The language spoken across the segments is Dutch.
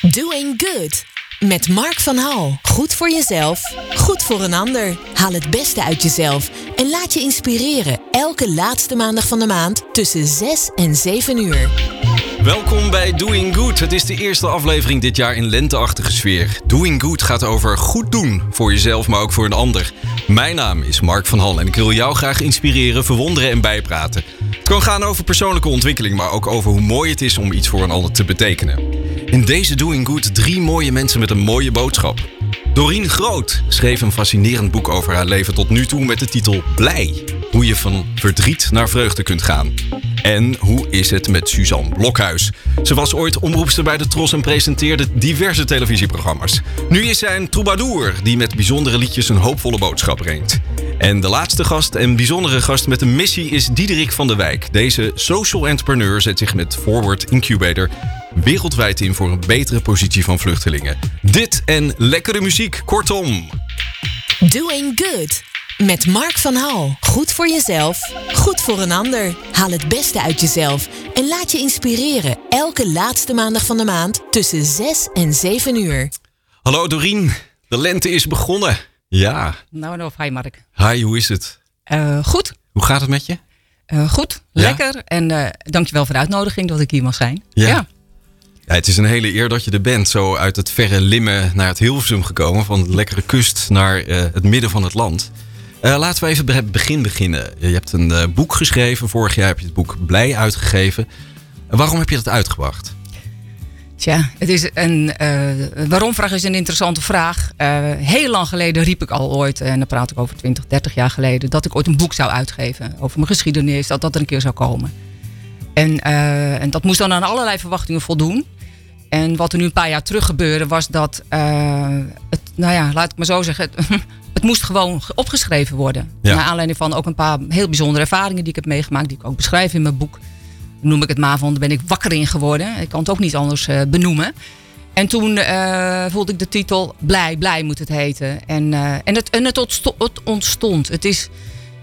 Doing Good. Met Mark van Hal. Goed voor jezelf, goed voor een ander. Haal het beste uit jezelf en laat je inspireren. Elke laatste maandag van de maand tussen 6 en 7 uur. Welkom bij Doing Good. Het is de eerste aflevering dit jaar in lenteachtige sfeer. Doing Good gaat over goed doen voor jezelf, maar ook voor een ander. Mijn naam is Mark van Hal en ik wil jou graag inspireren, verwonderen en bijpraten. Het kan gaan over persoonlijke ontwikkeling, maar ook over hoe mooi het is om iets voor een ander te betekenen. In deze Doing Good drie mooie mensen met een mooie boodschap. Doreen Groot schreef een fascinerend boek over haar leven tot nu toe met de titel Blij. Hoe je van verdriet naar vreugde kunt gaan. En hoe is het met Suzanne Blokhuis? Ze was ooit omroepster bij de Tros en presenteerde diverse televisieprogramma's. Nu is zij een troubadour die met bijzondere liedjes een hoopvolle boodschap brengt. En de laatste gast en bijzondere gast met een missie is Diederik van der Wijk. Deze social entrepreneur zet zich met Forward Incubator wereldwijd in voor een betere positie van vluchtelingen. Dit en lekkere muziek, kortom. Doing Good. Met Mark van Hal. Goed voor jezelf, goed voor een ander. Haal het beste uit jezelf en laat je inspireren. Elke laatste maandag van de maand tussen 6 en 7 uur. Hallo Dorien, de lente is begonnen. Ja. Nou, nou, hi Mark. Hi, hoe is het? Uh, goed. Hoe gaat het met je? Uh, goed, ja? lekker. En uh, dankjewel voor de uitnodiging dat ik hier mag zijn. Ja. ja. Ja. het is een hele eer dat je er bent. Zo uit het verre Limmen naar het Hilversum gekomen. Van de lekkere kust naar het midden van het land. laten we even bij het begin beginnen. Je hebt een boek geschreven. Vorig jaar heb je het boek Blij uitgegeven. waarom heb je dat uitgebracht? Tja, het is een uh, waarom-vraag is een interessante vraag. Heel lang geleden riep ik al ooit, en dan praat ik over 20, 30 jaar geleden, dat ik ooit een boek zou uitgeven over mijn geschiedenis, dat dat er een keer zou komen. En, en dat moest dan aan allerlei verwachtingen voldoen. En wat er nu een paar jaar terug gebeurde, was dat het, nou ja, laat ik maar zo zeggen, het, het moest gewoon opgeschreven worden. Ja. Naar aanleiding van ook een paar heel bijzondere ervaringen die ik heb meegemaakt, die ik ook beschrijf in mijn boek noem ik het maar van, daar ben ik wakker in geworden. Ik kan het ook niet anders uh, benoemen. En toen uh, voelde ik de titel Blij, Blij moet het heten. En, en, het, en het, ontstond. Het is,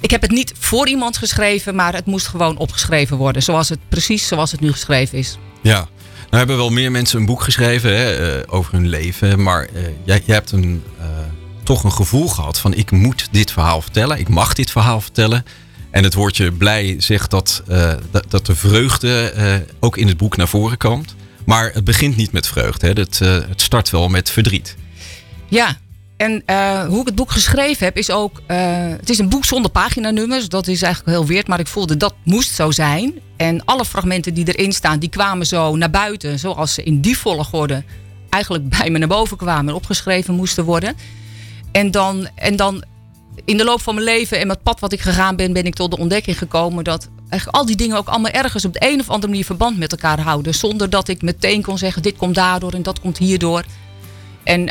ik heb het niet voor iemand geschreven, maar het moest gewoon opgeschreven worden. Zoals het, precies zoals het nu geschreven is. Ja, nou hebben wel meer mensen een boek geschreven hè, over hun leven. Maar jij, jij, hebt een, toch een gevoel gehad van ik moet dit verhaal vertellen. Ik mag dit verhaal vertellen. En het woordje blij zegt dat, dat, de vreugde ook in het boek naar voren komt. Maar het begint niet met vreugde. Hè. Het start wel met verdriet. Ja, en hoe ik het boek geschreven heb is ook... het is een boek zonder paginanummers. Dat is eigenlijk heel weird. Maar ik voelde dat moest zo zijn. En alle fragmenten die erin staan, die kwamen zo naar buiten. Zoals ze in die volgorde eigenlijk bij me naar boven kwamen. En opgeschreven moesten worden. En dan, en dan in de loop van mijn leven en met het pad wat ik gegaan ben, ben ik tot de ontdekking gekomen dat eigenlijk al die dingen ook allemaal ergens op de een of andere manier verband met elkaar houden. Zonder dat ik meteen kon zeggen: dit komt daardoor en dat komt hierdoor. En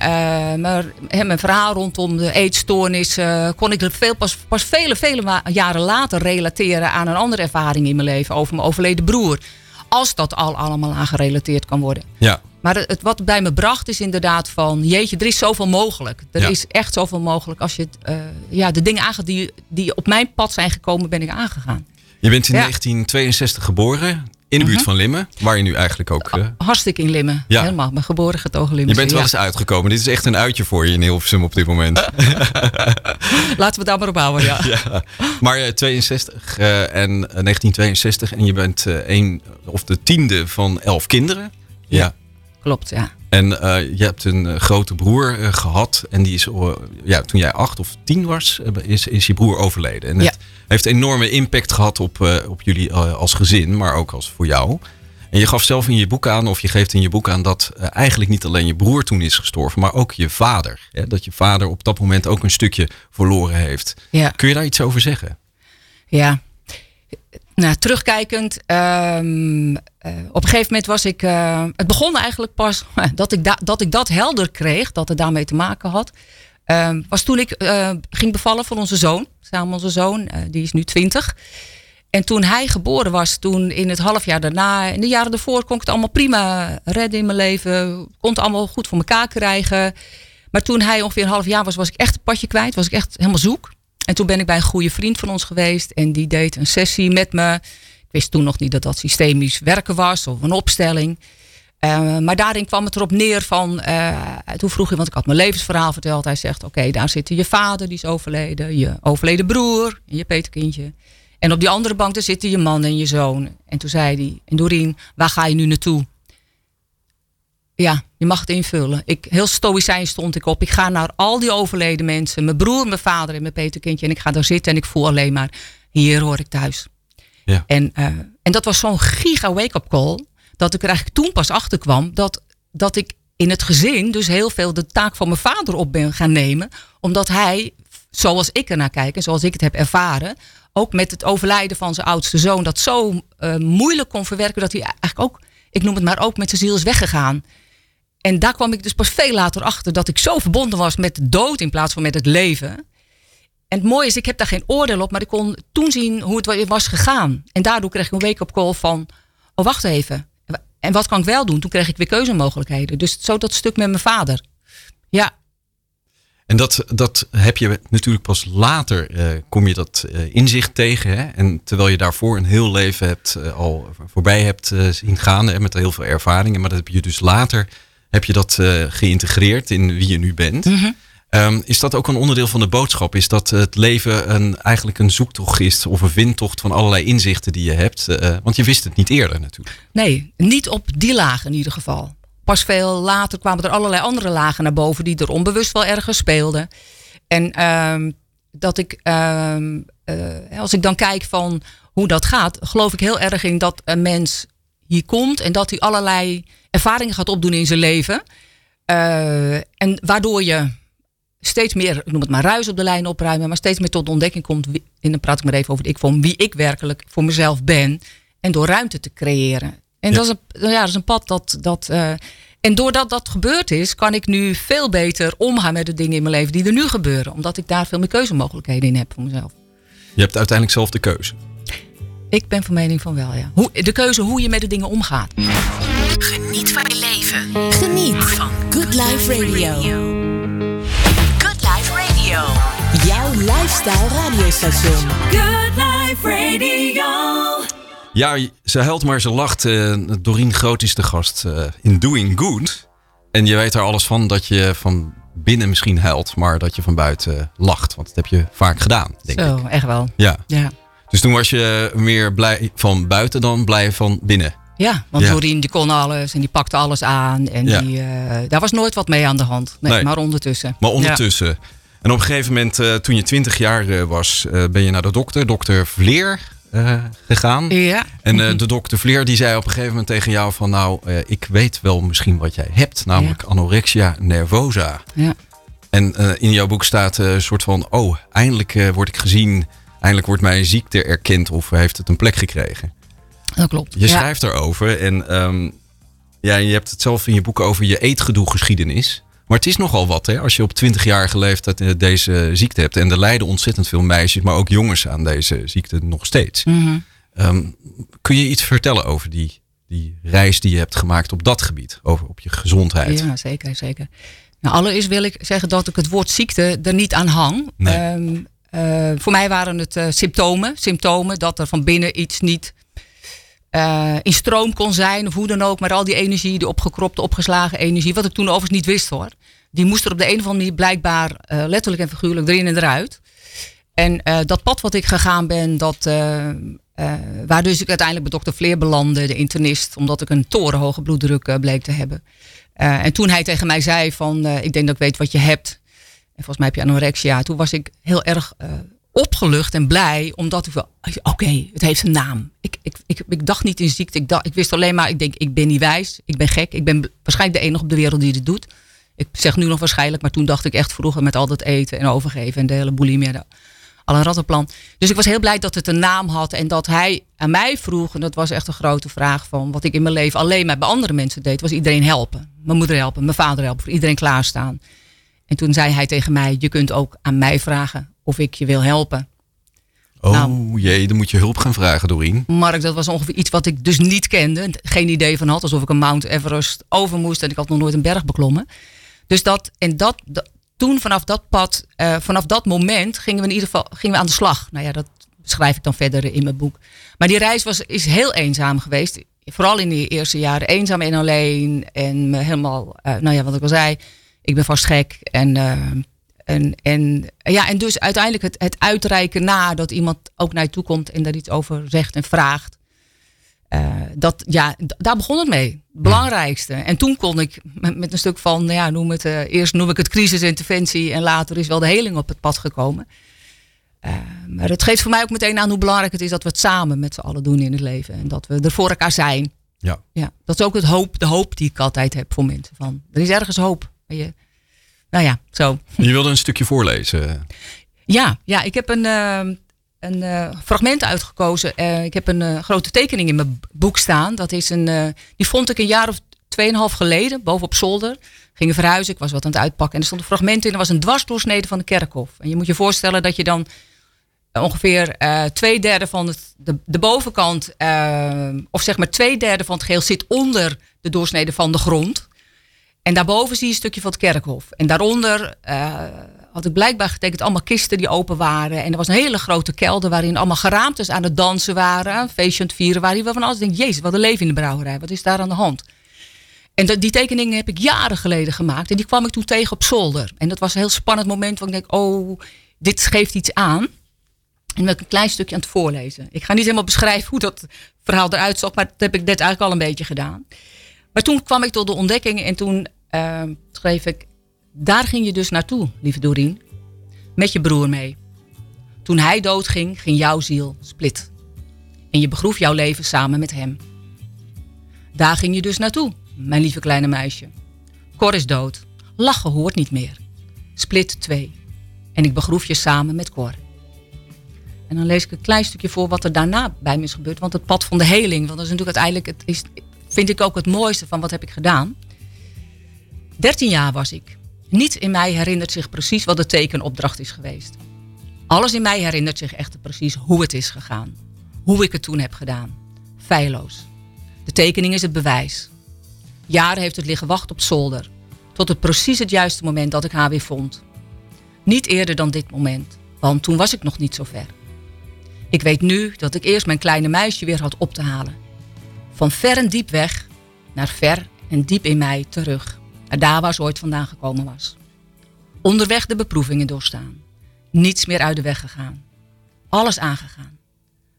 maar, mijn verhaal rondom de eetstoornis kon ik veel, pas, pas vele, vele jaren later relateren aan een andere ervaring in mijn leven over mijn overleden broer. Als dat al allemaal aan gerelateerd kan worden. Ja. Maar het, wat bij me bracht is inderdaad van... jeetje, er is zoveel mogelijk. Er is echt zoveel mogelijk. Als je uh, ja, de dingen aangaat die, die op mijn pad zijn gekomen, ben ik aangegaan. Je bent in ja. 1962 geboren. In de buurt van Limmen, waar je nu eigenlijk ook... Uh... Hartstikke in Limmen, ja. helemaal. Mijn geboren getogen Limmen. Je bent wel eens uitgekomen. Dit is echt een uitje voor je in Hilversum op dit moment. Laten we daar maar op houden, ja. ja. Maar 62 uh, en 1962 en je bent een of de tiende van elf kinderen. ja. Klopt, ja. En uh, je hebt een uh, grote broer uh, gehad. En die is, ja, toen jij acht of tien was, is, is je broer overleden. En ja. het heeft enorme impact gehad op, op jullie als gezin, maar ook als voor jou. En je gaf zelf in je boek aan, of je geeft in je boek aan, dat eigenlijk niet alleen je broer toen is gestorven, maar ook je vader. Hè? Dat je vader op dat moment ook een stukje verloren heeft. Ja. Kun je daar iets over zeggen? Ja, nou, terugkijkend, um, uh, op een gegeven moment was ik. Uh, het begon eigenlijk pas dat ik, da dat ik dat helder kreeg, dat het daarmee te maken had. Uh, was toen ik uh, ging bevallen van onze zoon. Samen onze zoon, die is nu 20. En toen hij geboren was, toen in het halfjaar daarna, in de jaren daarvoor, kon ik het allemaal prima redden in mijn leven. Kon het allemaal goed voor elkaar krijgen. Maar toen hij ongeveer een half jaar was, was ik echt het padje kwijt. Was ik echt helemaal zoek. En toen ben ik bij een goede vriend van ons geweest. En die deed een sessie met me. Ik wist toen nog niet dat dat systemisch werken was of een opstelling. Uh, maar daarin kwam het erop neer van, uh, toen vroeg hij, want ik had mijn levensverhaal verteld. Hij zegt, oké, daar zitten je vader, die is overleden, je overleden broer en je peterkindje. En op die andere bank, daar zitten je man en je zoon. En toen zei hij, en Doreen, waar ga je nu naartoe? Ja, je mag het invullen. Ik, heel stoïcijn stond ik op. Ik ga naar al die overleden mensen. Mijn broer, mijn vader en mijn peterkindje. En ik ga daar zitten en ik voel alleen maar, hier hoor ik thuis. Ja. En, uh, en dat was zo'n giga wake-up call. Dat ik er eigenlijk toen pas achter kwam dat, dat ik in het gezin dus heel veel de taak van mijn vader op ben gaan nemen. Omdat hij, zoals ik er naar kijk en zoals ik het heb ervaren, ook met het overlijden van zijn oudste zoon, dat zo uh, moeilijk kon verwerken dat hij eigenlijk ook, ik noem het maar, ook met zijn ziel is weggegaan. En daar kwam ik dus pas veel later achter dat ik zo verbonden was met de dood in plaats van met het leven. En het mooie is, ik heb daar geen oordeel op, maar ik kon toen zien hoe het was gegaan. En daardoor kreeg ik een wake-up call van, oh wacht even. En wat kan ik wel doen? Toen kreeg ik weer keuzemogelijkheden. Dus zo dat stuk met mijn vader. Ja. En dat, dat heb je natuurlijk pas later, uh, kom je dat uh, inzicht tegen. Hè? En terwijl je daarvoor een heel leven hebt, uh, al voorbij hebt zien gaan. Hè, met heel veel ervaringen. Maar dat heb je dus later heb je dat geïntegreerd in wie je nu bent. Mm -hmm. Um, is dat ook een onderdeel van de boodschap? Is dat het leven een, eigenlijk een zoektocht is of een vindtocht van allerlei inzichten die je hebt? want je wist het niet eerder natuurlijk. Nee, niet op die laag in ieder geval. Pas veel later kwamen er allerlei andere lagen naar boven die er onbewust wel ergens speelden. En um, dat ik, um, uh, als ik dan kijk van hoe dat gaat, geloof ik heel erg in dat een mens hier komt en dat hij allerlei ervaringen gaat opdoen in zijn leven. En waardoor je steeds meer, ik noem het maar ruis op de lijn opruimen, maar steeds meer tot de ontdekking komt, wie, en dan praat ik maar even over ik, van wie ik werkelijk voor mezelf ben. En door ruimte te creëren. En ja. dat, is een, ja, dat is een pad dat. dat uh, en doordat dat gebeurd is, kan ik nu veel beter omgaan met de dingen in mijn leven die er nu gebeuren. Omdat ik daar veel meer keuzemogelijkheden in heb voor mezelf. Je hebt uiteindelijk zelf de keuze. Ik ben van mening van wel, ja. Hoe, de keuze hoe je met de dingen omgaat. Geniet van je leven. Geniet van Good Life Radio. Lifestyle radiostation. Good Life Radio. Ja, ze huilt maar ze lacht. Uh, Doreen Groot is de gast uh, in Doing Good. En je weet er alles van dat je van binnen misschien huilt, maar dat je van buiten lacht. Want dat heb je vaak gedaan, denk Zo, ik. echt wel. Ja. ja. Dus toen was je meer blij van buiten dan blij van binnen. Ja, want ja. Doreen die kon alles en die pakte alles aan. En ja. die, uh, daar was nooit wat mee aan de hand. Nee, nee. maar ondertussen. Maar ondertussen. Ja. En op een gegeven moment, uh, toen je 20 jaar uh, was, ben je naar de dokter, dokter Vleer, gegaan. Ja. En de dokter Vleer die zei op een gegeven moment tegen jou van nou, ik weet wel misschien wat jij hebt. Namelijk anorexia nervosa. Ja. En in jouw boek staat een soort van, oh, eindelijk word ik gezien eindelijk wordt mijn ziekte erkend of heeft het een plek gekregen. Dat klopt. Je schrijft erover en um, ja, je hebt het zelf in je boek over je eetgedoe-geschiedenis. Maar het is nogal wat hè, als je op 20-jarige leeftijd deze ziekte hebt. En er lijden ontzettend veel meisjes, maar ook jongens aan deze ziekte nog steeds. Mm -hmm. um, kun je iets vertellen over die, die reis die je hebt gemaakt op dat gebied? Over op je gezondheid? Ja, zeker, zeker. Nou, allereerst wil ik zeggen dat ik het woord ziekte er niet aan hang. Nee. Um, uh, voor mij waren het uh, symptomen. Symptomen dat er van binnen iets niet uh, in stroom kon zijn. Of hoe dan ook. Maar al die energie, die opgekropte, opgeslagen energie. Wat ik toen overigens niet wist hoor. Die moest er op de een of andere manier blijkbaar letterlijk en figuurlijk erin en eruit. En dat pad wat ik gegaan ben, dat, waar dus ik uiteindelijk bij dokter Vleer belandde, de internist. Omdat ik een torenhoge bloeddruk bleek te hebben. en toen hij tegen mij zei van, ik denk dat ik weet wat je hebt. En volgens mij heb je anorexia. Toen was ik heel erg opgelucht en blij. Omdat ik wel, oké, het heeft een naam. Ik, ik, ik, ik, dacht niet in ziekte. Ik, dacht, ik wist alleen maar, ik denk, ik ben niet wijs. Ik ben gek. Ik ben waarschijnlijk de enige op de wereld die dit doet. Ik zeg nu nog waarschijnlijk, maar toen dacht ik echt vroeger met al dat eten en overgeven en de hele bulimie. De, al een rattenplan. Dus ik was heel blij dat het een naam had en dat hij aan mij vroeg, en dat was echt een grote vraag van wat ik in mijn leven alleen maar bij andere mensen deed, was iedereen helpen. Mijn moeder helpen, mijn vader helpen, voor iedereen klaarstaan. En toen zei hij tegen mij: Je kunt ook aan mij vragen of ik je wil helpen. Oh nou, jee, dan moet je hulp gaan vragen, Doreen. Mark, dat was ongeveer iets wat ik dus niet kende. Geen idee van had. Alsof ik een Mount Everest over moest. En ik had nog nooit een berg beklommen. Dus dat, en dat, dat toen vanaf dat pad, uh, vanaf dat moment gingen we in ieder geval gingen we aan de slag. Nou ja, dat schrijf ik dan verder in mijn boek. Maar die reis was, is heel eenzaam geweest. vooral in die eerste jaren eenzaam en alleen. En me helemaal, uh, nou ja, wat ik al zei, ik ben vast gek. En, uh, en, en, ja, en dus uiteindelijk het, het uitreiken na dat iemand ook naar je toe komt en daar iets over zegt en vraagt. Uh, dat, ja, daar begon het mee. Het belangrijkste. En toen kon ik met, met een stuk van, nou ja, noem het, eerst noem ik het crisisinterventie en later is wel de heling op het pad gekomen. Uh, maar het geeft voor mij ook meteen aan hoe belangrijk het is dat we het samen met z'n allen doen in het leven. En dat we er voor elkaar zijn. Ja. ja dat is ook het hoop, de hoop die ik altijd heb voor mensen. Van, er is ergens hoop. Je, nou ja, zo. Je wilde een stukje voorlezen. Ja, ja ik heb een, uh, een uh, fragment uitgekozen. ik heb een grote tekening in mijn boek staan. Dat is een, die vond ik een jaar of tweeënhalf geleden, boven op zolder. Gingen verhuizen, ik was wat aan het uitpakken. En er stond een fragment in, er was een dwarsdoorsnede van de kerkhof. En je moet je voorstellen dat je dan ongeveer uh, twee derde van het, de, de bovenkant, uh, of zeg maar twee derde van het geheel zit onder de doorsnede van de grond. En daarboven zie je een stukje van het kerkhof. En daaronder uh, had ik blijkbaar getekend allemaal kisten die open waren. En er was een hele grote kelder waarin allemaal geraamtes aan het dansen waren. Een feestje aan het vieren waren. Waarvan alles denk, jezus, wat een leven in de brouwerij. Wat is daar aan de hand? En die tekeningen heb ik jaren geleden gemaakt. En die kwam ik toen tegen op zolder. En dat was een heel spannend moment. Want ik denk, oh, dit geeft iets aan. En wil ik een klein stukje aan het voorlezen. Ik ga niet helemaal beschrijven hoe dat verhaal eruit zag. Maar dat heb ik net eigenlijk al een beetje gedaan. Maar toen kwam ik tot de ontdekking. En toen uh, schreef ik... Daar ging je dus naartoe, lieve Doreen. Met je broer mee. Toen hij doodging, ging jouw ziel split. En je begroef jouw leven samen met hem. Daar ging je dus naartoe mijn lieve kleine meisje. Cor is dood. Lachen hoort niet meer. Split 2. En ik begroef je samen met Cor. En dan lees ik een klein stukje voor wat er daarna bij me is gebeurd. Want het pad van de heling, want dat is natuurlijk uiteindelijk, het is, vind ik ook het mooiste van wat heb ik gedaan. 13 jaar was ik. Niets in mij herinnert zich precies wat de tekenopdracht is geweest. Alles in mij herinnert zich echter precies hoe het is gegaan. Hoe ik het toen heb gedaan. Feilloos. De tekening is het bewijs. Jaren heeft het liggen wachten op zolder. Tot het precies het juiste moment dat ik haar weer vond. Niet eerder dan dit moment, want toen was ik nog niet zo ver. Ik weet nu dat ik eerst mijn kleine meisje weer had op te halen. Van ver en diep weg naar ver en diep in mij terug. Naar daar waar ze ooit vandaan gekomen was. Onderweg de beproevingen doorstaan. Niets meer uit de weg gegaan. Alles aangegaan.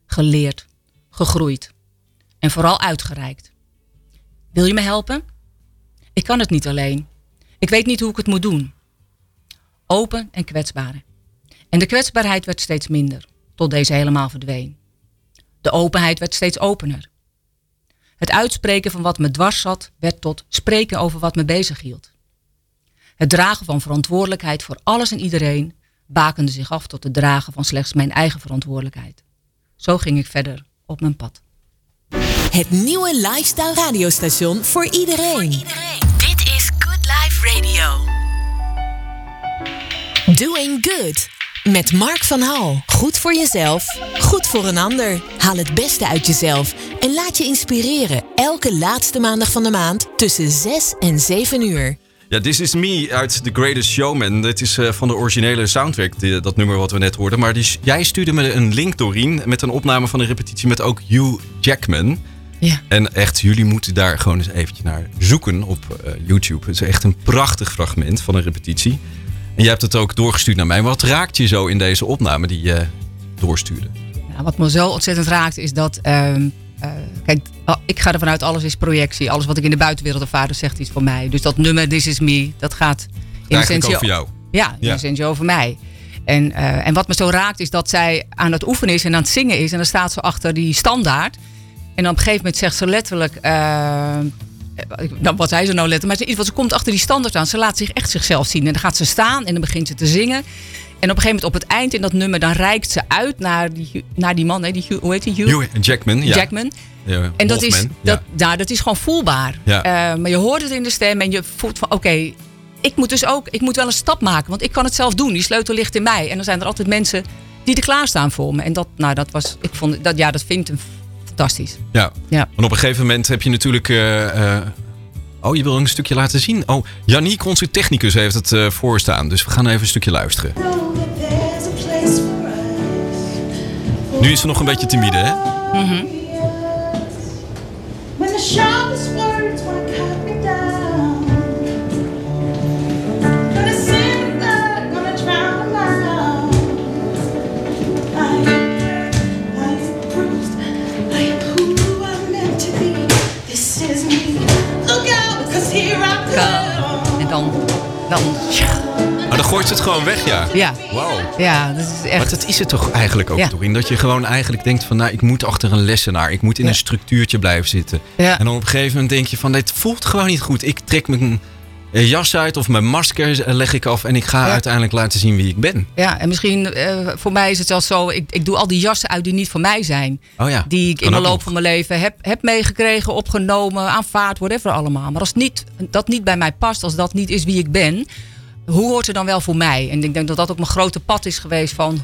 Geleerd. Gegroeid. En vooral uitgereikt. Wil je me helpen? Ik kan het niet alleen. Ik weet niet hoe ik het moet doen. Open en kwetsbaar. En de kwetsbaarheid werd steeds minder, tot deze helemaal verdween. De openheid werd steeds opener. Het uitspreken van wat me dwars zat, werd tot spreken over wat me bezighield. Het dragen van verantwoordelijkheid voor alles en iedereen bakende zich af tot het dragen van slechts mijn eigen verantwoordelijkheid. Zo ging ik verder op mijn pad. Het nieuwe lifestyle radiostation voor iedereen. voor iedereen. Dit is Good Life Radio. Doing Good. Met Mark van Hal. Goed voor jezelf, goed voor een ander. Haal het beste uit jezelf en laat je inspireren. Elke laatste maandag van de maand tussen 6 en 7 uur. Ja, This Is Me uit The Greatest Showman. Dit is uh, van de originele soundtrack, die, dat nummer wat we net hoorden. Maar die, jij stuurde me een link, Doreen, met een opname van een repetitie met ook Hugh Jackman. Ja. En echt, jullie moeten daar gewoon eens eventjes naar zoeken op uh, YouTube. Het is echt een prachtig fragment van een repetitie. En jij hebt het ook doorgestuurd naar mij. Wat raakt je zo in deze opname die je doorstuurde? Nou, wat me zo ontzettend raakt is dat... Uh, kijk, oh, ik ga ervan uit, alles is projectie. Alles wat ik in de buitenwereld ervaar, zegt iets voor mij. Dus dat nummer This Is Me, dat gaat in essentie over jou. Ja, in ja. essentie over mij. En, uh, en wat me zo raakt is dat zij aan het oefenen is en aan het zingen is. En dan staat ze achter die standaard. En op een gegeven moment zegt ze letterlijk. Uh, wat zei ze nou letterlijk? Maar ze, ze komt achter die standaard aan. Ze laat zich echt zichzelf zien. En dan gaat ze staan en dan begint ze te zingen. En op een gegeven moment op het eind in dat nummer, dan reikt ze uit naar die, naar die man. Hè, die, hoe heet die? Hugh? Hugh Jackman. Ja. Jackman. Ja, en dat is, dat, ja. nou, dat is gewoon voelbaar. Uh, maar je hoort het in de stem en je voelt van oké, okay, ik moet dus ook, ik moet wel een stap maken. Want ik kan het zelf doen. Die sleutel ligt in mij. En dan zijn er altijd mensen die er klaarstaan voor me. En dat, nou, dat was, ik vond, dat, ja, dat vind ik een fantastisch. Ja. ja. Want op een gegeven moment heb je natuurlijk. Uh, uh, oh, je wil een stukje laten zien. Oh, Janiek, onze technicus, heeft het uh, voorstaan. Dus we gaan even een stukje luisteren. Nu is ze nog een beetje timide, hè? Mm Maar dan gooit ze het gewoon weg, ja. ja, Wauw. ja, dat is Maar echt. dat is het toch eigenlijk ook, Ja. Doreen? Dat je gewoon eigenlijk denkt van, nou, ik moet achter een lessenaar. Ik moet in Ja. een structuurtje blijven zitten. Ja. En dan op een gegeven moment denk je van, dit voelt gewoon niet goed. Ik trek mijn eh, jas uit of mijn masker leg ik af en ik ga Ja. uiteindelijk laten zien wie ik ben. Ja, en misschien eh, voor mij is het zelfs zo, ik, ik doe al die jassen uit die niet van mij zijn. Oh ja. Die ik in de loop nog. van mijn leven heb, heb meegekregen, opgenomen, aanvaard, whatever allemaal. Maar als niet, dat niet bij mij past, als dat niet is wie ik ben, hoe hoort het dan wel voor mij? En ik denk dat dat ook mijn grote pad is geweest van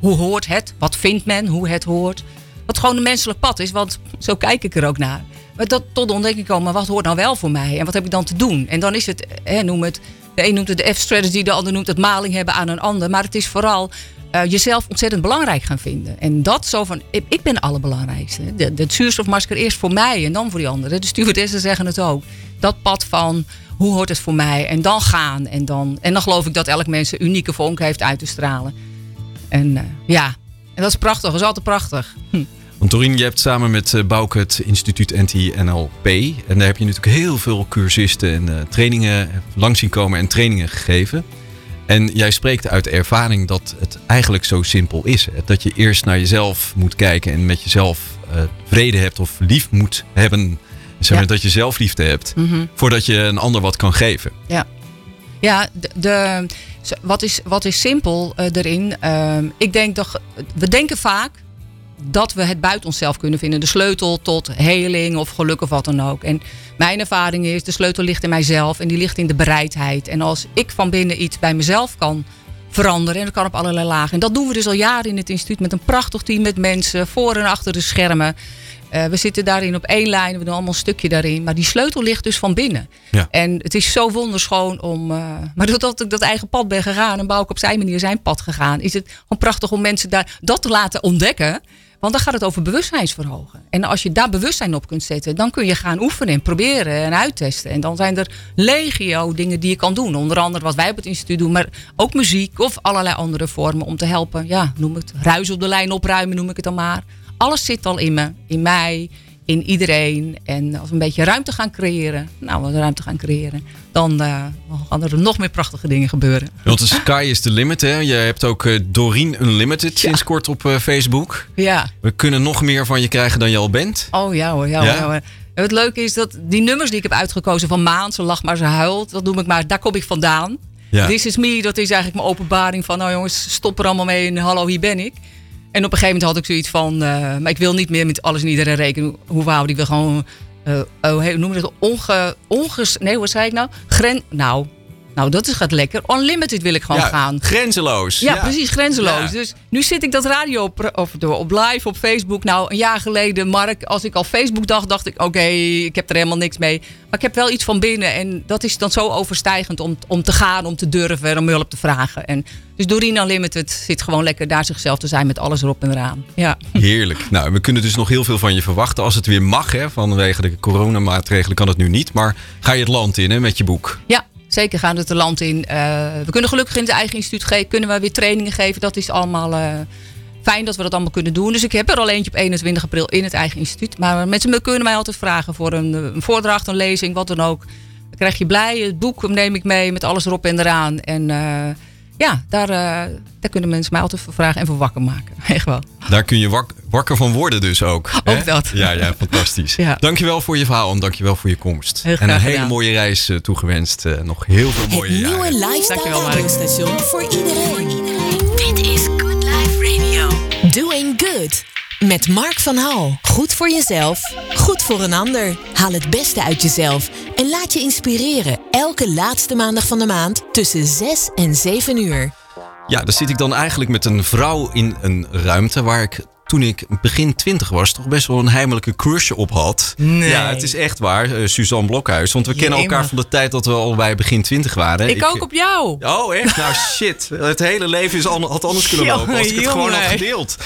hoe hoort het? Wat vindt men? Hoe het hoort? Wat gewoon een menselijk pad is, want zo kijk ik er ook naar. Maar dat, tot de ontdekking komen, maar wat hoort nou wel voor mij? En wat heb ik dan te doen? En dan is het, hè, noem het, de een noemt het de F-strategy, de ander noemt het maling hebben aan een ander. Maar het is vooral eh, jezelf ontzettend belangrijk gaan vinden. En dat zo van, ik, ben de allerbelangrijkste. De, de zuurstofmasker eerst voor mij en dan voor die anderen. De stewardessen zeggen het ook. Dat pad van, hoe hoort het voor mij? En dan gaan. En dan, en dan geloof ik dat elk mens een unieke vonk heeft uit te stralen. En eh, ja, en dat is prachtig. Dat is altijd prachtig. Hm. Want Doreen, je hebt samen met eh, Bouke het instituut NT-NLP. En daar heb je natuurlijk heel veel cursisten en eh, trainingen langs zien komen en trainingen gegeven. En jij spreekt uit ervaring dat het eigenlijk zo simpel is. Dat je eerst naar jezelf moet kijken en met jezelf vrede hebt of lief moet hebben. Zeg maar, Ja. Dat je zelfliefde hebt. Mhm. Voordat je een ander wat kan geven. Ja, ja de, de, wat, is, wat is simpel eh, erin? Ehm, ik denk dat we denken vaak dat we het buiten onszelf kunnen vinden. De sleutel tot heling of geluk of wat dan ook. En mijn ervaring is, de sleutel ligt in mijzelf en die ligt in de bereidheid. En als ik van binnen iets bij mezelf kan veranderen, en dat kan op allerlei lagen. En dat doen we dus al jaren in het instituut met een prachtig team met mensen voor en achter de schermen. Eh, we zitten daarin op één lijn, we doen allemaal een stukje daarin. Maar die sleutel ligt dus van binnen. Ja. En het is zo wonderschoon om. eh, maar doordat ik dat eigen pad ben gegaan en Bouke op zijn manier zijn pad gegaan, is het gewoon prachtig om mensen daar dat te laten ontdekken. Want dan gaat het over bewustzijnsverhogen. En als je daar bewustzijn op kunt zetten, dan kun je gaan oefenen en proberen en uittesten. En dan zijn er legio dingen die je kan doen. Onder andere wat wij op het instituut doen, maar ook muziek of allerlei andere vormen om te helpen. Ja, noem het ruis op de lijn opruimen, noem ik het dan maar. Alles zit al in me, in mij, in iedereen. En als we een beetje ruimte gaan creëren, nou, wat ruimte gaan creëren, dan eh, dan gaan er nog meer prachtige dingen gebeuren. Want de sky is the limit. Hè? Je hebt ook eh, Doreen Unlimited sinds kort op eh, Facebook. Ja. We kunnen nog meer van je krijgen dan je al bent. Oh ja hoor, ja, Ja? hoor, ja hoor. En Het leuke is dat die nummers die ik heb uitgekozen van Maan, ze lacht maar ze huilt, dat noem ik maar, daar kom ik vandaan. Ja. This is me, dat is eigenlijk mijn openbaring van, nou jongens, stop er allemaal mee en hallo, hier ben ik. En op een gegeven moment had ik zoiets van, eh, maar ik wil niet meer met alles en iedereen rekenen hoe houden. Ik wil gewoon, eh oh, noem je dat, onge, onges, nee, wat zei ik nou? Gren, nou, nou dat is gaat lekker. Unlimited wil ik gewoon Ja, gaan. Grenzeloos. Ja, precies, grenzeloos. Dus nu zit ik dat radio op, of door, op live op Facebook. Nou, een jaar geleden, Mark, als ik al Facebook dacht, dacht ik: oké, ik heb er helemaal niks mee. Maar ik heb wel iets van binnen. En dat is dan zo overstijgend om, om te gaan, om te durven en om hulp te vragen. En dus Doreen Unlimited zit gewoon lekker daar zichzelf te zijn met alles erop en eraan. Ja. Heerlijk. Nou, we kunnen dus nog heel veel van je verwachten. Als het weer mag, hè, vanwege de coronamaatregelen kan het nu niet. Maar ga je het land in hè, met je boek? Ja, zeker gaan we het land in. Eh, we kunnen gelukkig in het eigen instituut ge- kunnen we weer trainingen geven. Dat is allemaal eh, fijn dat we dat allemaal kunnen doen. Dus ik heb er al eentje op 21 april in het eigen instituut. Maar mensen kunnen mij altijd vragen voor een, eh, een voordracht, een lezing, wat dan ook. Dan krijg je blij. Het boek neem ik mee met alles erop en eraan. En ja, daar, eh, daar kunnen mensen mij altijd voor vragen en voor wakker maken. Echt wel. Daar kun je wak- wakker van worden dus ook. hè? Ook dat. Ja, ja, fantastisch. Ja. Dankjewel voor je verhaal en dankjewel voor je komst. Heel en een hele mooie reis eh, toegewenst. Eh, nog heel veel Het mooie jaren. nieuwe lifestyle radiostation voor iedereen. Met Mark van Hal. Goed voor jezelf, goed voor een ander. Haal het beste uit jezelf en laat je inspireren. Elke laatste maandag van de maand tussen 6 en 7 uur. Ja, daar zit ik dan eigenlijk met een vrouw in een ruimte waar ik toen ik begin twintig was toch best wel een heimelijke crush op had. Nee. Ja, het is echt waar. eh, Suzanne Blokhuis. Want we kennen elkaar van de tijd dat we al bij begin twintig waren. Ik ook op jou. Oh, echt? Nou, shit. Het hele leven is al, had anders kunnen lopen als ik het gewoon had gedeeld.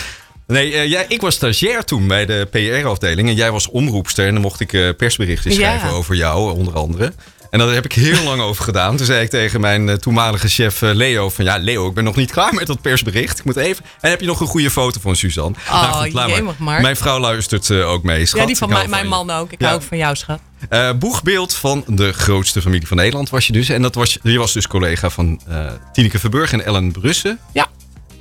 Nee, eh, jij, ik was stagiair toen bij de PR-afdeling. En jij was omroepster. En dan mocht ik eh, persberichten Ja. schrijven over jou, onder andere. En daar heb ik heel lang over gedaan. Toen zei ik tegen mijn eh, toenmalige chef Leo van... Ja, Leo, ik ben nog niet klaar met dat persbericht. Ik moet even... En heb je nog een goede foto van Suzanne? Oh, laat maar. jemig, Mark. Mijn vrouw luistert ook mee, schat. ja, die van mijn, mijn man ook. Ik Ja. hou ook van jou, schat. Eh, boegbeeld van de grootste familie van Nederland was je dus. En dat was, je was dus collega van Tineke Verburg en Ellen Brussen. Ja.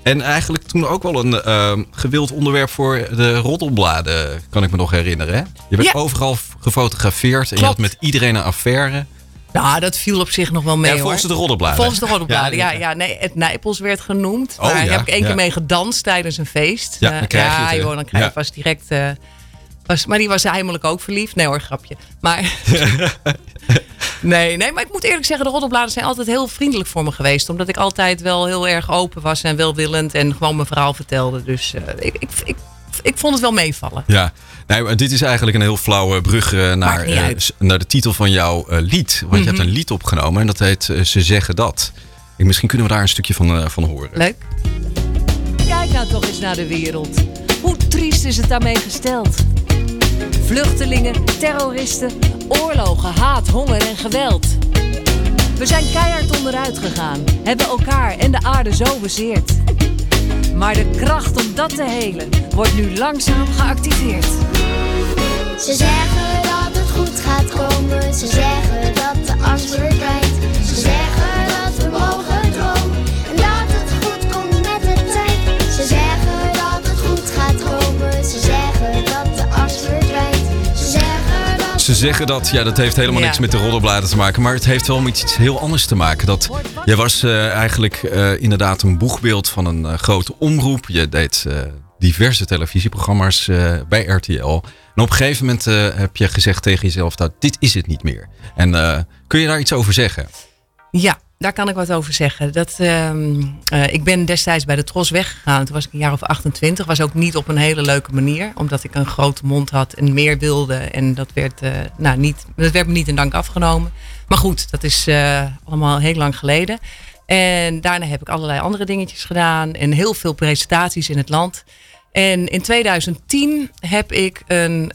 En eigenlijk toen ook wel een eh, gewild onderwerp voor de roddelbladen, kan ik me nog herinneren. Hè? Je werd Ja. overal gefotografeerd en je had met iedereen een affaire. Nou, dat viel op zich nog wel mee ja, volgens hoor. de roddelbladen. Volgens de roddelbladen, ja, Ja, ja, nee, het Nijpels werd genoemd. Oh, daar ja, heb ik één keer mee gedanst tijdens een feest. Ja, Eh, dan krijg je het, joh, dan krijg je direct... eh, was, maar die was heimelijk ook verliefd. Nee hoor, grapje. Maar, nee, nee, maar ik moet eerlijk zeggen, de roddelbladen zijn altijd heel vriendelijk voor me geweest. Omdat ik altijd wel heel erg open was en welwillend en gewoon mijn verhaal vertelde. Dus eh, ik, ik, ik, ik vond het wel meevallen. Ja, nee, dit is eigenlijk een heel flauwe brug eh, naar, eh, naar de titel van jouw lied. Want je hebt een lied opgenomen en dat heet Ze zeggen dat. Ik, misschien kunnen we daar een stukje van, van horen. Leuk. Kijk nou toch eens naar de wereld. Hoe triest is het daarmee gesteld? Vluchtelingen, terroristen, oorlogen, haat, honger en geweld. We zijn keihard onderuit gegaan, hebben elkaar en de aarde zo bezeerd. Maar de kracht om dat te helen wordt nu langzaam geactiveerd. Ze zeggen dat het goed gaat komen. Ze zeggen dat de angst verdwijnt. Ze zeggen dat, ja, dat heeft helemaal Ja. niks met de roddelbladen te maken. Maar het heeft wel met iets heel anders te maken. Dat, jij was eh, eigenlijk eh, inderdaad een boegbeeld van een eh, grote omroep. Je deed diverse televisieprogramma's bij RTL. En op een gegeven moment heb je gezegd tegen jezelf... dat dit is het niet meer. En kun je daar iets over zeggen? Ja, daar kan ik wat over zeggen. Dat, ehm, eh, ik ben destijds bij de Tros weggegaan. Toen was ik een jaar of 28. Was ook niet op een hele leuke manier. Omdat ik een grote mond had en meer wilde. En dat werd, eh, nou, niet, dat werd me niet in dank afgenomen. Maar goed, dat is eh, allemaal heel lang geleden. En daarna heb ik allerlei andere dingetjes gedaan. En heel veel presentaties in het land. En in 2010 heb ik een...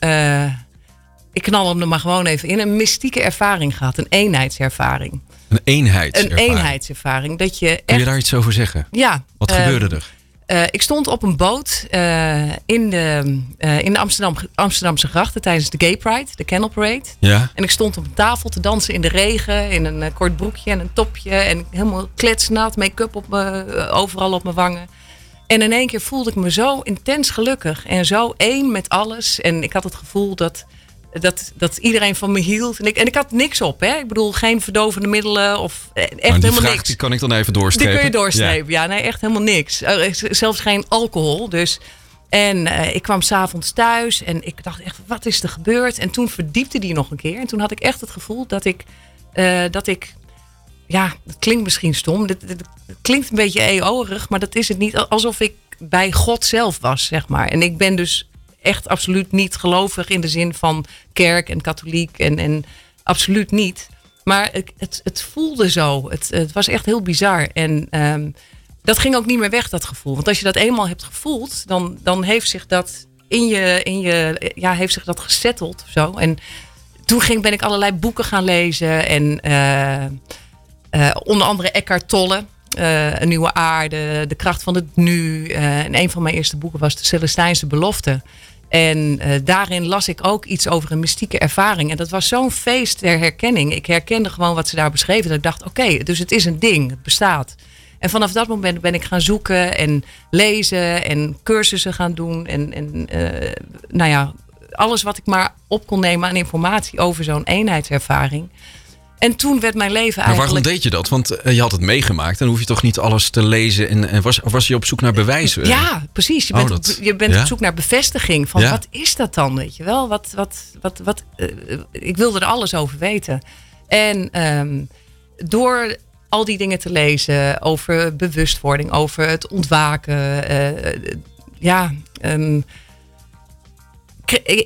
ik knal hem er maar gewoon even in. Een mystieke ervaring gehad. Een eenheidservaring. Een eenheid. Een eenheidservaring. Dat je Kun echt. je daar iets over zeggen? Ja. Wat eh, gebeurde er? eh, ik stond op een boot eh, in de, eh, in de Amsterdam, Amsterdamse grachten tijdens de Gay Pride, de Canal Parade. Ja? En ik stond op een tafel te dansen in de regen, in een kort broekje en een topje. En helemaal kletsnat, make-up op me, overal op mijn wangen. En in één keer voelde ik me zo intens gelukkig en zo één met alles. En ik had het gevoel dat, dat, dat iedereen van me hield. En ik, en ik had niks op, hè? Ik bedoel, geen verdovende middelen of eh, echt die helemaal vraag niks. die kan ik dan even Die doorstrepen. kun je doorstrepen. Ja, nee, echt helemaal niks. Er is zelfs geen alcohol. Dus. En eh, ik kwam s'avonds thuis en ik dacht echt, wat is er gebeurd? En toen verdiepte die nog een keer. En toen had ik echt het gevoel dat ik, eh, dat ik ja, dat klinkt misschien stom. Het klinkt een beetje EO-erig, maar dat is het niet. Alsof ik bij God zelf was, zeg maar. En ik ben dus echt absoluut niet gelovig in de zin van kerk en katholiek en, en absoluut niet. Maar het, het, voelde zo. Het, het was echt heel bizar. En ehm, dat ging ook niet meer weg, dat gevoel. Want als je dat eenmaal hebt gevoeld, dan, dan heeft zich dat in je, in je, ja, heeft zich dat gesetteld of zo. En toen ging, ben ik allerlei boeken gaan lezen. En eh, eh, onder andere Eckhart Tolle. eh, een nieuwe aarde, de kracht van het nu. En een van mijn eerste boeken was de Celestijnse belofte. En eh, daarin las ik ook iets over een mystieke ervaring. En dat was zo'n feest der herkenning. Ik herkende gewoon wat ze daar beschreven. Dat ik dacht, oké, dus het is een ding. Het bestaat. En vanaf dat moment ben ik gaan zoeken en lezen en cursussen gaan doen. En, en eh, nou ja, alles wat ik maar op kon nemen aan informatie over zo'n eenheidservaring. En toen werd mijn leven Maar waarom eigenlijk... deed je dat? Want eh, je had het meegemaakt. Dan hoef je toch niet alles te lezen. En, en was, of was je op zoek naar bewijzen? Ja, precies. Je Oh, bent, dat- op, je bent ja? op zoek naar bevestiging van Ja. wat is dat dan, weet je wel? Wat, wat, wat, wat, eh, ik wilde er alles over weten. En ehm, door al die dingen te lezen over bewustwording, over het ontwaken, eh, ja, ehm,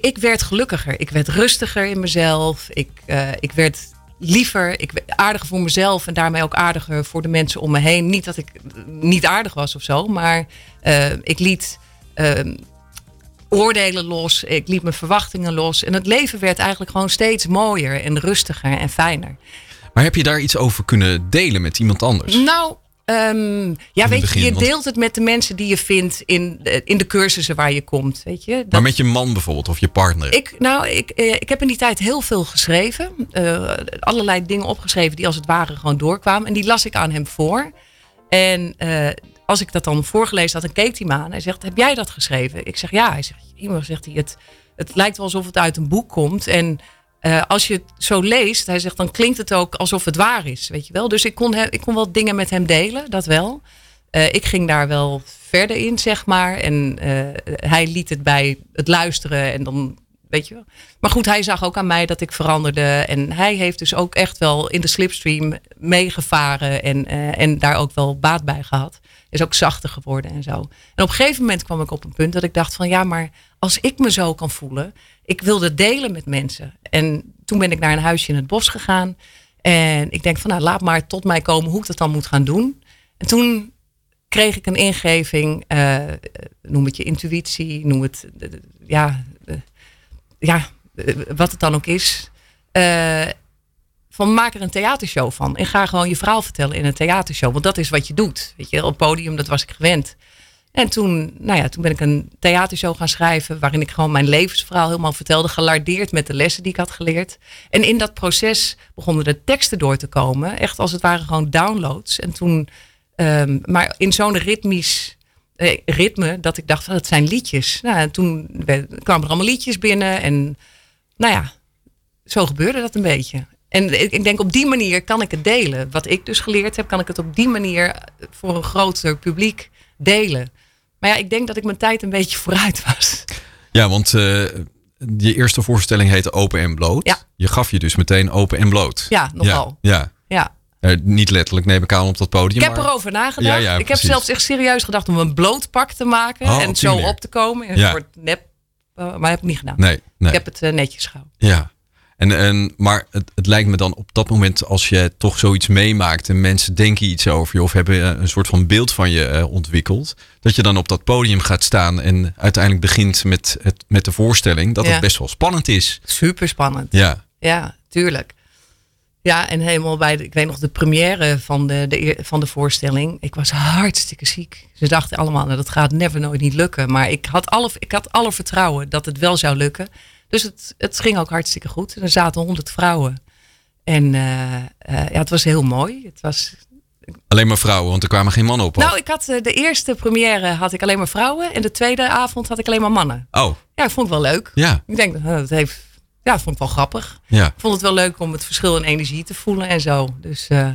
ik werd gelukkiger. Ik werd rustiger in mezelf. Ik, ik werd liever, ik aardiger voor mezelf en daarmee ook aardiger voor de mensen om me heen. Niet dat ik niet aardig was of zo, maar eh, ik liet. eh, ehm, oordelen los. Ik liet mijn verwachtingen los. En het leven werd eigenlijk gewoon steeds mooier en rustiger en fijner. Maar heb je daar iets over kunnen delen met iemand anders? Nou, ehm, ja, weet begin, je, je want- deelt het met de mensen die je vindt in, de- in de cursussen waar je komt. Weet je? Dat- Maar met je man bijvoorbeeld of je partner? ik, nou, ik, eh, ik heb in die tijd heel veel geschreven. Eh, allerlei dingen opgeschreven die als het ware gewoon doorkwamen. En die las ik aan hem voor. En eh, als ik dat dan voorgelezen had, dan keek hij me aan. Hij zegt, heb jij dat geschreven? Ik zeg, ja. Hij zegt, iemand zegt hij, het, het lijkt wel alsof het uit een boek komt. En eh, als je het zo leest, hij zegt, dan klinkt het ook alsof het waar is. Weet je wel? Dus ik kon, ik kon wel dingen met hem delen, dat wel. Eh, ik ging daar wel verder in, zeg maar. En eh, hij liet het bij het luisteren en dan, weet je wel. Maar goed, hij zag ook aan mij dat ik veranderde. En hij heeft dus ook echt wel in de slipstream meegevaren en, en daar ook wel baat bij gehad. Is ook zachter geworden en zo. En op een gegeven moment kwam ik op een punt dat ik dacht van ja, maar als ik me zo kan voelen, ik wilde delen met mensen. En toen ben ik naar een huisje in het bos gegaan. En ik denk van nou, laat maar tot mij komen hoe ik dat dan moet gaan doen. En toen kreeg ik een ingeving, eh, noem het je intuïtie, noem het, eh, ja, eh, ja wat het dan ook is. Van maak er een theatershow van. En ga gewoon je verhaal vertellen in een theatershow. Want dat is wat je doet. Weet je, op podium, dat was ik gewend. En toen, nou ja, toen ben ik een theatershow gaan schrijven. Waarin ik gewoon mijn levensverhaal helemaal vertelde. Gelardeerd met de lessen die ik had geleerd. En in dat proces begonnen de teksten door te komen. Echt als het ware gewoon downloads. En toen, ehm, maar in zo'n ritmisch eh, ritme. Dat ik dacht, dat zijn liedjes. Nou, en toen kwamen er allemaal liedjes binnen. En nou ja, zo gebeurde dat een beetje. En ik, denk op die manier kan ik het delen. Wat ik dus geleerd heb, kan ik het op die manier voor een groter publiek delen. Maar ja, ik denk dat ik mijn tijd een beetje vooruit was. Ja, want eh, je eerste voorstelling heette Open en Bloot. Ja. Je gaf je dus meteen open en bloot. Ja, nogal. Ja, ja. Ja. Eh, niet letterlijk neem ik aan op dat podium. Ik heb maar- erover nagedacht. Ja, ja, ik heb zelfs echt serieus gedacht om een blootpak te maken. Oh, en zo manier. op te komen. Een soort nep. eh, maar heb ik niet gedaan. Nee, nee. Ik heb het eh, netjes gehouden. Ja. En, en, maar het, het lijkt me dan op dat moment, als je toch zoiets meemaakt en mensen denken iets over je of hebben eh, een soort van beeld van je eh, ontwikkeld, dat je dan op dat podium gaat staan en uiteindelijk begint met, het, met de voorstelling, dat Ja. het best wel spannend is. Super spannend. Ja. Ja, tuurlijk. Ja, en helemaal bij, de, ik weet nog, de première van de, de, van de voorstelling. Ik was hartstikke ziek. Ze dachten allemaal, nou, dat gaat never nooit niet lukken. Maar ik had, alle, ik had alle vertrouwen dat het wel zou lukken. Dus het, het ging ook hartstikke goed. En er zaten honderd vrouwen. En eh, eh, ja, het was heel mooi. Het was, Alleen maar vrouwen, want er kwamen geen mannen op. nou, ik had eh, de eerste première had ik alleen maar vrouwen. En de tweede avond had ik alleen maar mannen. Oh, Ja, ik vond het wel leuk. ja. Ik denk, dat heeft, ja, vond ik wel grappig. ja. Ik vond het wel leuk om het verschil in energie te voelen en zo. Dus eh,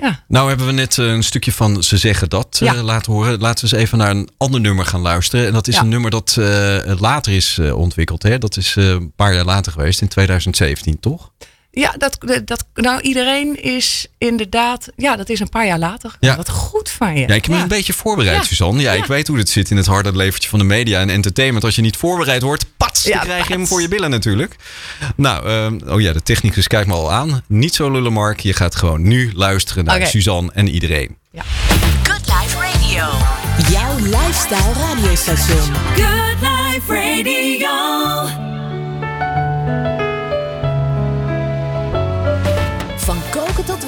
ja. Nou hebben we net eh, een stukje van Ze Zeggen Dat eh, laten horen. Laten we eens even naar een ander nummer gaan luisteren. En dat is Ja. een nummer dat eh, later is ontwikkeld. Hè? Dat is een paar jaar later geweest, in 2017, toch? Ja, dat, dat, nou iedereen is inderdaad, ja, dat is een paar jaar later. Ja. Wat goed van je. Ja, ik heb me een beetje voorbereid, Ja. Suzanne. Ja, ik weet hoe dit zit in het harde levertje van de media en entertainment. Als je niet voorbereid wordt, pats, dan krijg je hem voor je billen natuurlijk. Nou, ehm, oh ja, de technicus kijkt me al aan. Niet zo lullen, Mark. Je gaat gewoon nu luisteren naar Oké. Suzanne en iedereen. Good Life Radio. Jouw lifestyle radiostation. Good Life Radio.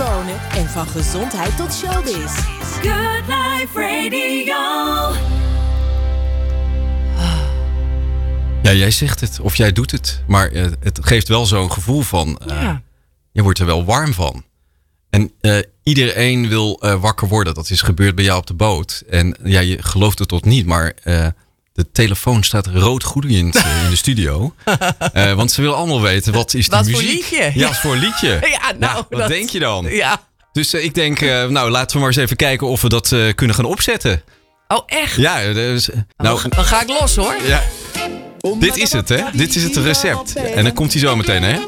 Wonen en van gezondheid tot showbiz. Good Life Radio. Ja, jij zegt het of jij doet het. Maar eh, het geeft wel zo'n gevoel van... eh, Ja. Je wordt er wel warm van. En eh, iedereen wil eh, wakker worden. Dat is gebeurd bij jou op de boot. En ja, je gelooft het tot niet, maar eh, de telefoon staat rood gloeiend eh, in de studio. Eh, want ze willen allemaal weten, wat is die Wat voor muziek? liedje? Ja, wat voor liedje. Ja, nou, wat dat- denk je dan? Ja. Dus eh, ik denk, nou laten we maar eens even kijken of we dat kunnen gaan opzetten. Oh, echt? Ja, dus, nou, Dan, dan ga ik los hoor. ja. Dit is het, hè? Dit is het recept. En dan komt hij zo meteen, hè?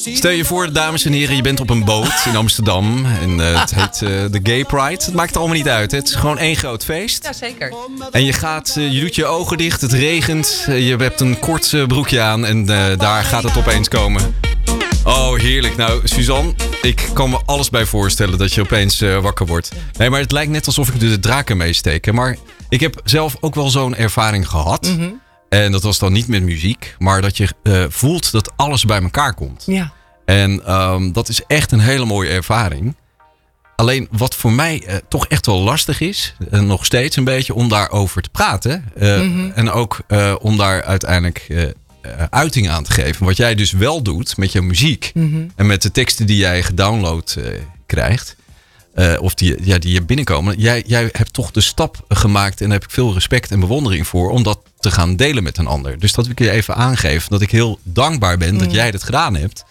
Stel je voor, dames en heren, je bent op een boot in Amsterdam. En eh, het heet eh, de Gay Pride. Het maakt allemaal niet uit. Hè? Het is gewoon één groot feest. Jazeker. En je gaat, eh, je doet je ogen dicht, het regent. je hebt een kort broekje aan en daar gaat het opeens komen. Oh, heerlijk. Nou, Suzanne, Ik kan me alles bij voorstellen dat je opeens wakker wordt. Nee, maar het lijkt net alsof ik de draken meesteek. Maar ik heb zelf ook wel zo'n ervaring gehad. Mhm. En dat was dan niet met muziek, maar dat je eh, voelt dat alles bij elkaar komt. Ja. En ehm, dat is echt een hele mooie ervaring. Alleen wat voor mij eh, toch echt wel lastig is, en nog steeds een beetje, om daarover te praten. eh, Mhm. En ook eh, om daar uiteindelijk eh, eh, uiting aan te geven. Wat jij dus wel doet met je muziek Mhm. en met de teksten die jij gedownload eh, krijgt. eh, of die, ja, die je binnenkomen. Jij, jij hebt toch de stap gemaakt en daar heb ik veel respect en bewondering voor. Om dat te gaan delen met een ander. Dus dat wil ik je even aangeven. Dat ik heel dankbaar ben Mm. dat jij dat gedaan hebt.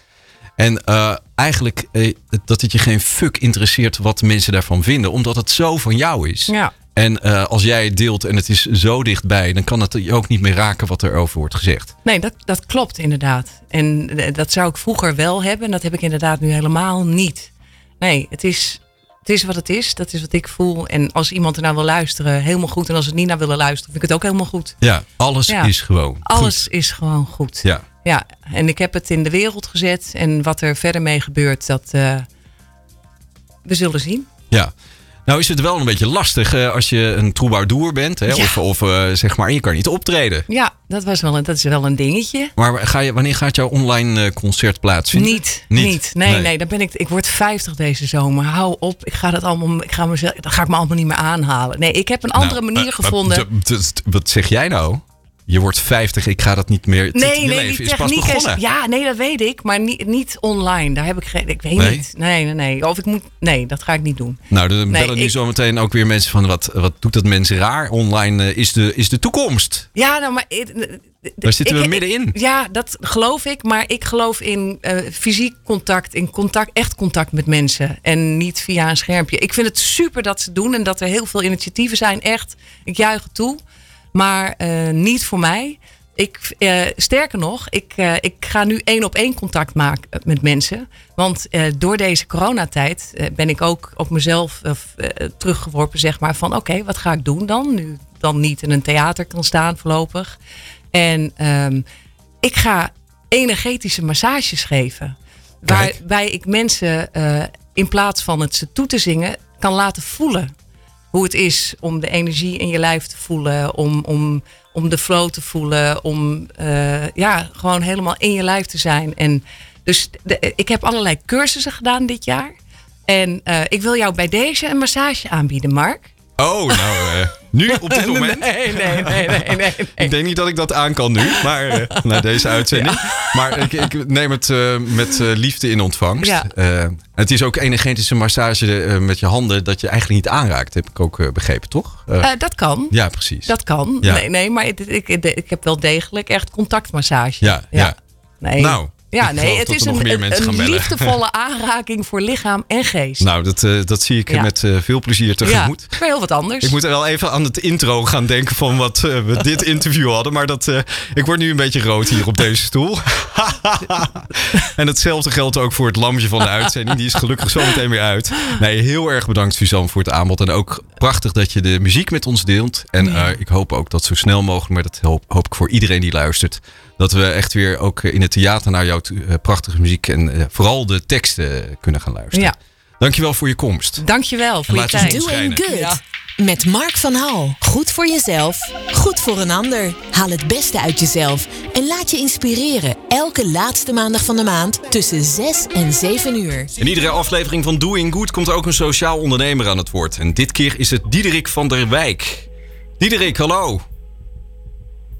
En eh, eigenlijk eh, dat het je geen fuck interesseert wat mensen daarvan vinden. Omdat het zo van jou is. Ja. En eh, als jij het deelt en het is zo dichtbij. Dan kan het je ook niet meer raken wat er over wordt gezegd. Nee, dat, dat klopt inderdaad. En dat zou ik vroeger wel hebben. En dat heb ik inderdaad nu helemaal niet. Nee, het is, het is wat het is. Dat is wat ik voel. En als iemand er nou wil luisteren, helemaal goed. En als het niet naar willen luisteren, vind ik het ook helemaal goed. Ja, alles Ja. is gewoon Alles goed. is gewoon goed. Ja. Ja, en ik heb het in de wereld gezet. En wat er verder mee gebeurt, dat eh, we zullen zien. Ja. Nou is het wel een beetje lastig eh, als je een troubadour bent. Hè? Ja. Of, of eh, zeg maar, en je kan niet optreden. Ja, dat, was wel een, dat is wel een dingetje. Maar ga je, wanneer gaat jouw online eh, concert plaatsvinden? Niet, Niet? niet. Nee, Nee. nee, dan ben ik, ik word 50 deze zomer. Hou op, ik ga dat allemaal, ik ga mezelf, dat ga ik me allemaal niet meer aanhalen. Nee, ik heb een andere Nou, manier eh, gevonden. wat zeg jij nou? Je wordt 50, ik ga dat niet meer. Nee, nee, leven die is pas techniek is. begonnen. Ja, nee, dat weet ik. Maar niet, niet online. Daar heb ik geen. Ik weet Nee? niet. Nee, nee, nee. Of ik moet. Nee, dat ga ik niet doen. Nou, dan Nee, bellen nu ik- zo meteen ook weer mensen van wat, wat doet dat mensen raar? Online eh, is, de, is de toekomst. Ja, nou, maar. ik- Daar zitten ik- we middenin. Ja, dat geloof ik. Maar ik geloof in eh, fysiek contact, in contact, echt contact met mensen. En niet via een schermpje. Ik vind het super dat ze doen en dat er heel veel initiatieven zijn. Echt, ik juich het toe. Maar eh, niet voor mij. Ik, eh, sterker nog, ik, eh, ik ga nu één op één contact maken met mensen. Want door deze coronatijd ben ik ook op mezelf teruggeworpen, zeg maar, van oké, wat ga ik doen dan? Nu dan niet in een theater kan staan voorlopig. En ehm, ik ga energetische massages geven. Kijk. Waarbij ik mensen in plaats van het ze toe te zingen, kan laten voelen. Hoe het is om de energie in je lijf te voelen. Om, om, om de flow te voelen. Om eh, ja, gewoon helemaal in je lijf te zijn. En dus de- ik heb allerlei cursussen gedaan dit jaar. En eh, ik wil jou bij deze een massage aanbieden, Mark. Oh, nou, eh, nu op dit moment. Nee, nee, nee, nee, nee. Ik denk niet dat ik dat aan kan nu, maar eh, na deze uitzending. Maar ik, ik neem het eh, met eh, liefde in ontvangst. Ja. Het is ook energetische massage met je handen dat je eigenlijk niet aanraakt, heb ik ook begrepen, toch? Dat kan. ja, precies. Dat kan. Ja. Nee, nee, maar ik, ik, ik heb wel degelijk echt contactmassage. Ja, ja. Nee. Nou, ja, nee, het is een, een, liefdevolle aanraking voor lichaam en geest. Nou, dat, eh, dat zie ik Ja. met eh, veel plezier ja, tegemoet. maar heel wat anders. Ik moet wel even aan het intro gaan denken van wat eh, we dit interview hadden. Maar dat, ik word nu een beetje rood hier op deze stoel. en hetzelfde geldt ook voor het lampje van de uitzending. Die is gelukkig zo meteen weer uit. Nee, heel erg bedankt Suzanne voor het aanbod. En ook prachtig dat je de muziek met ons deelt. En ik hoop ook dat zo snel mogelijk, maar dat hoop, hoop ik voor iedereen die luistert. Dat we echt weer ook eh, in het theater naar jouw eh, prachtige muziek en eh, vooral de teksten kunnen gaan luisteren. Ja, Dankjewel voor je komst. dankjewel voor je laat je tijd. Doing good. Ja. Met Mark van Hal. Goed voor jezelf, goed voor een ander. Haal het beste uit jezelf en laat je inspireren. Elke laatste maandag van de maand tussen 6 en 7 uur. In iedere aflevering van Doing Good komt er ook een sociaal ondernemer aan het woord. En dit keer is het Diederik van der Wijk. Diederik, hallo.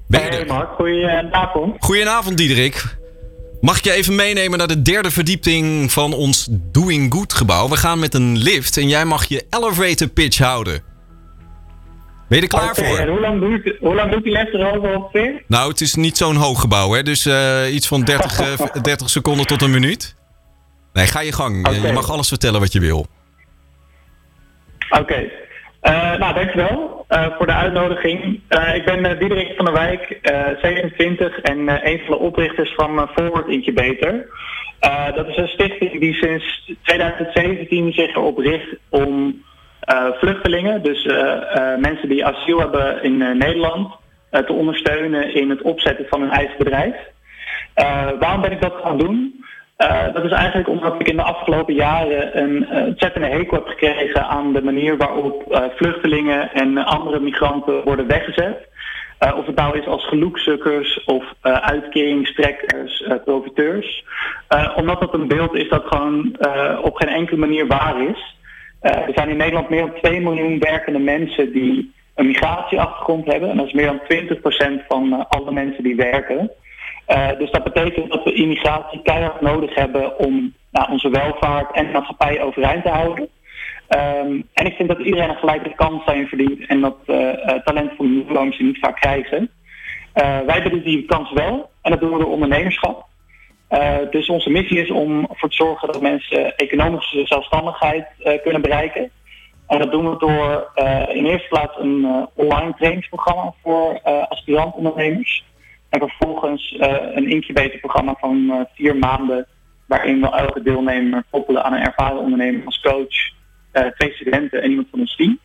Ben je Hey? Mark, goedenavond. Goedenavond, Diederik. Mag ik je even meenemen naar de derde verdieping van ons Doing Good gebouw? We gaan met een lift en jij mag je elevator pitch houden. Ben je er klaar voor? en hoe lang, duurt, hoe lang doet die les erover ongeveer? Nou, het is niet zo'n hoog gebouw, hè? Dus eh, iets van 30, eh, 30 seconden tot een minuut. Nee, ga je gang. Je- mag alles vertellen wat je wil. Oké. Eh, nou, dankjewel eh voor de uitnodiging. Eh, ik ben eh, Diederik van der Wijk, eh 27 en eh, een van de oprichters van eh, Forward Incubator. Eh, dat is een stichting die sinds 2017 zich erop richt om eh, vluchtelingen, dus eh, eh, mensen die asiel hebben in eh, Nederland, eh, te ondersteunen in het opzetten van hun eigen bedrijf. Eh, waarom ben ik dat gaan doen? Eh, dat is eigenlijk omdat ik in de afgelopen jaren een eh, ontzettende hekel heb gekregen aan de manier waarop eh, vluchtelingen en andere migranten worden weggezet. Of het nou is als geloeksukkers of uitkeringstrekkers, profiteurs. Omdat dat een beeld is dat gewoon op geen enkele manier waar is. Er zijn in Nederland meer dan 2 miljoen werkende mensen die een migratieachtergrond hebben. En dat is meer dan 20% van alle mensen die werken. Eh, dus dat betekent dat we immigratie keihard nodig hebben om nou, onze welvaart en maatschappij overeind te houden. Ehm, en ik vind dat iedereen een gelijke kans zijn verdient en dat uh, talentvolle nieuwkomers die niet vaak krijgen. Wij hebben die kans wel en dat doen we door ondernemerschap. Dus onze missie is om ervoor te zorgen dat mensen economische zelfstandigheid kunnen bereiken. En dat doen we door in eerste plaats een online trainingsprogramma voor aspirant-ondernemers. En vervolgens uh, een incubatorprogramma van uh, vier maanden, waarin we elke deelnemer koppelen aan een ervaren ondernemer als coach, uh, twee studenten en iemand van ons team.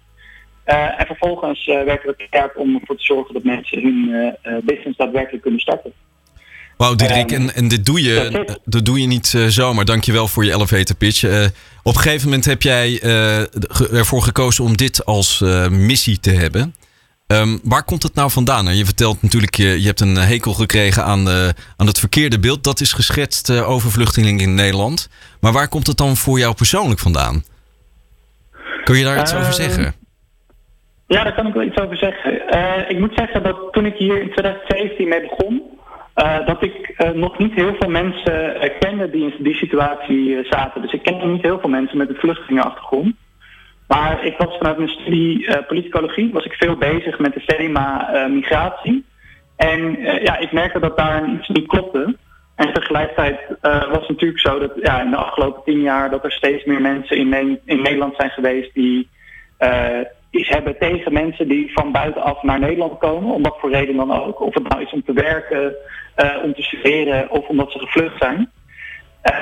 Uh, en vervolgens uh, werken we keihard om ervoor te zorgen dat mensen hun uh, business daadwerkelijk kunnen starten. Wauw, Diederik, en, en dit doe je, dat doe je niet zomaar. Dankjewel voor je elevator pitch. Op een gegeven moment heb jij ervoor gekozen om dit als missie te hebben. Um, waar komt het nou vandaan? Je vertelt natuurlijk, je, je hebt een hekel gekregen aan, aan het verkeerde beeld. Dat is geschetst over vluchtelingen in Nederland. Maar waar komt het dan voor jou persoonlijk vandaan? Kun je daar iets over zeggen? Ja, daar kan ik wel iets over zeggen. ik moet zeggen dat toen ik hier in 2017 mee begon, dat ik nog niet heel veel mensen kende die in die situatie zaten. Dus ik kende niet heel veel mensen met een vluchtelingenachtergrond. Maar ik was vanuit mijn studie politicologie was ik veel bezig met het thema migratie. En ja, ik merkte dat daar iets niet klopte. En tegelijkertijd was het natuurlijk zo dat ja, in de afgelopen tien jaar dat er steeds meer mensen in, in Nederland zijn geweest die iets hebben tegen mensen die van buitenaf naar Nederland komen, om wat voor reden dan ook. Of het nou is om te werken, uh, om te studeren of omdat ze gevlucht zijn.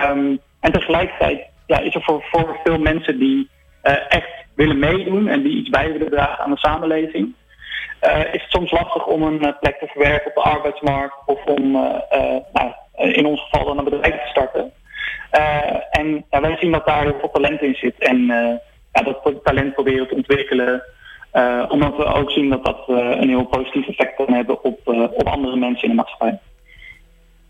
Um, en tegelijkertijd ja, is er voor, voor veel mensen die uh, echt willen meedoen en die iets bij willen dragen aan de samenleving, uh, is het soms lastig om een plek te verwerken op de arbeidsmarkt of om nou, in ons geval dan een bedrijf te starten. en wij zien dat daar heel veel talent in zit en ja, dat talent proberen te ontwikkelen. Omdat we ook zien dat dat een heel positief effect kan hebben op, op andere mensen in de maatschappij.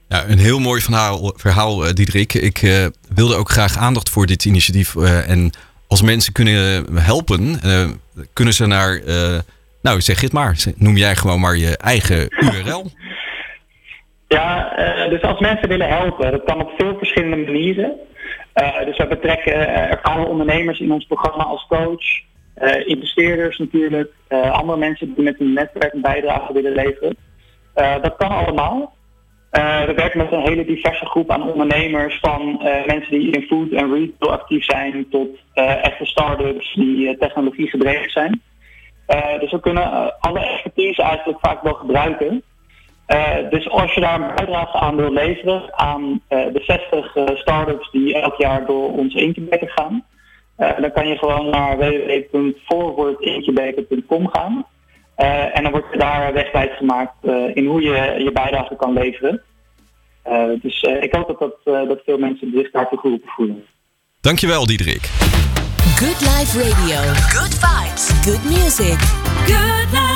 Ja, een heel mooi verhaal, verhaal Diederik. Ik wilde ook graag aandacht voor dit initiatief. en als mensen kunnen helpen, kunnen ze naar, nou zeg het maar, noem jij gewoon maar je eigen URL. Ja, dus als mensen willen helpen, dat kan op veel verschillende manieren. Dus we betrekken ervaren ondernemers in ons programma als coach. Investeerders natuurlijk. Andere mensen die met een netwerk een bijdrage willen leveren. dat kan allemaal. We werken met een hele diverse groep aan ondernemers. Van mensen die in food en retail actief zijn. Tot echte start-ups die technologie gedreven zijn. dus we kunnen alle expertise eigenlijk vaak wel gebruiken. Dus als je daar een bijdrage aan wil leveren aan de 60 uh, start-ups die elk jaar door ons incubator gaan, dan kan je gewoon naar www.forwardincubator.com gaan. En dan wordt er daar wegwijs gemaakt in hoe je je bijdrage kan leveren. dus ik hoop dat, dat, dat veel mensen zich daartoe geroepen voelen. Dankjewel, Diederik. Good Life Radio. Good vibes. Good music. Good Life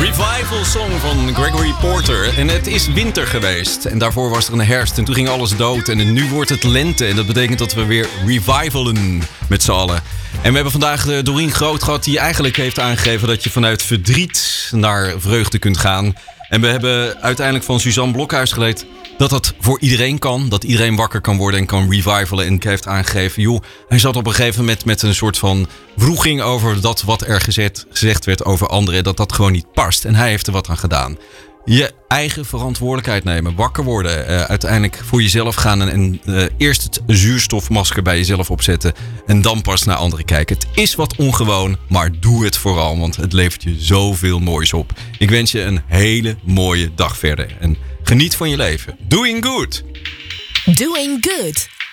Revival song van Gregory Porter. En het is winter geweest. En daarvoor was er een herfst. En toen ging alles dood. En nu wordt het lente. En dat betekent dat we weer revivalen met z'n allen. En we hebben vandaag de Doreen Groot gehad. Die eigenlijk heeft aangegeven dat je vanuit verdriet naar vreugde kunt gaan. En we hebben uiteindelijk van Suzanne Blokhuis geleerd dat dat voor iedereen kan. Dat iedereen wakker kan worden en kan revivalen. En heeft aangegeven, joh, hij zat op een gegeven moment met een soort van vroeging over dat wat er gezet, gezegd werd over anderen. Dat dat gewoon niet past. En hij heeft er wat aan gedaan. Je eigen verantwoordelijkheid nemen, wakker worden, uh, uiteindelijk voor jezelf gaan en, en uh, eerst het zuurstofmasker bij jezelf opzetten en dan pas naar anderen kijken. Het is wat ongewoon, maar doe het vooral, want het levert je zoveel moois op. Ik wens je een hele mooie dag verder en geniet van je leven. Doing good! Doing good!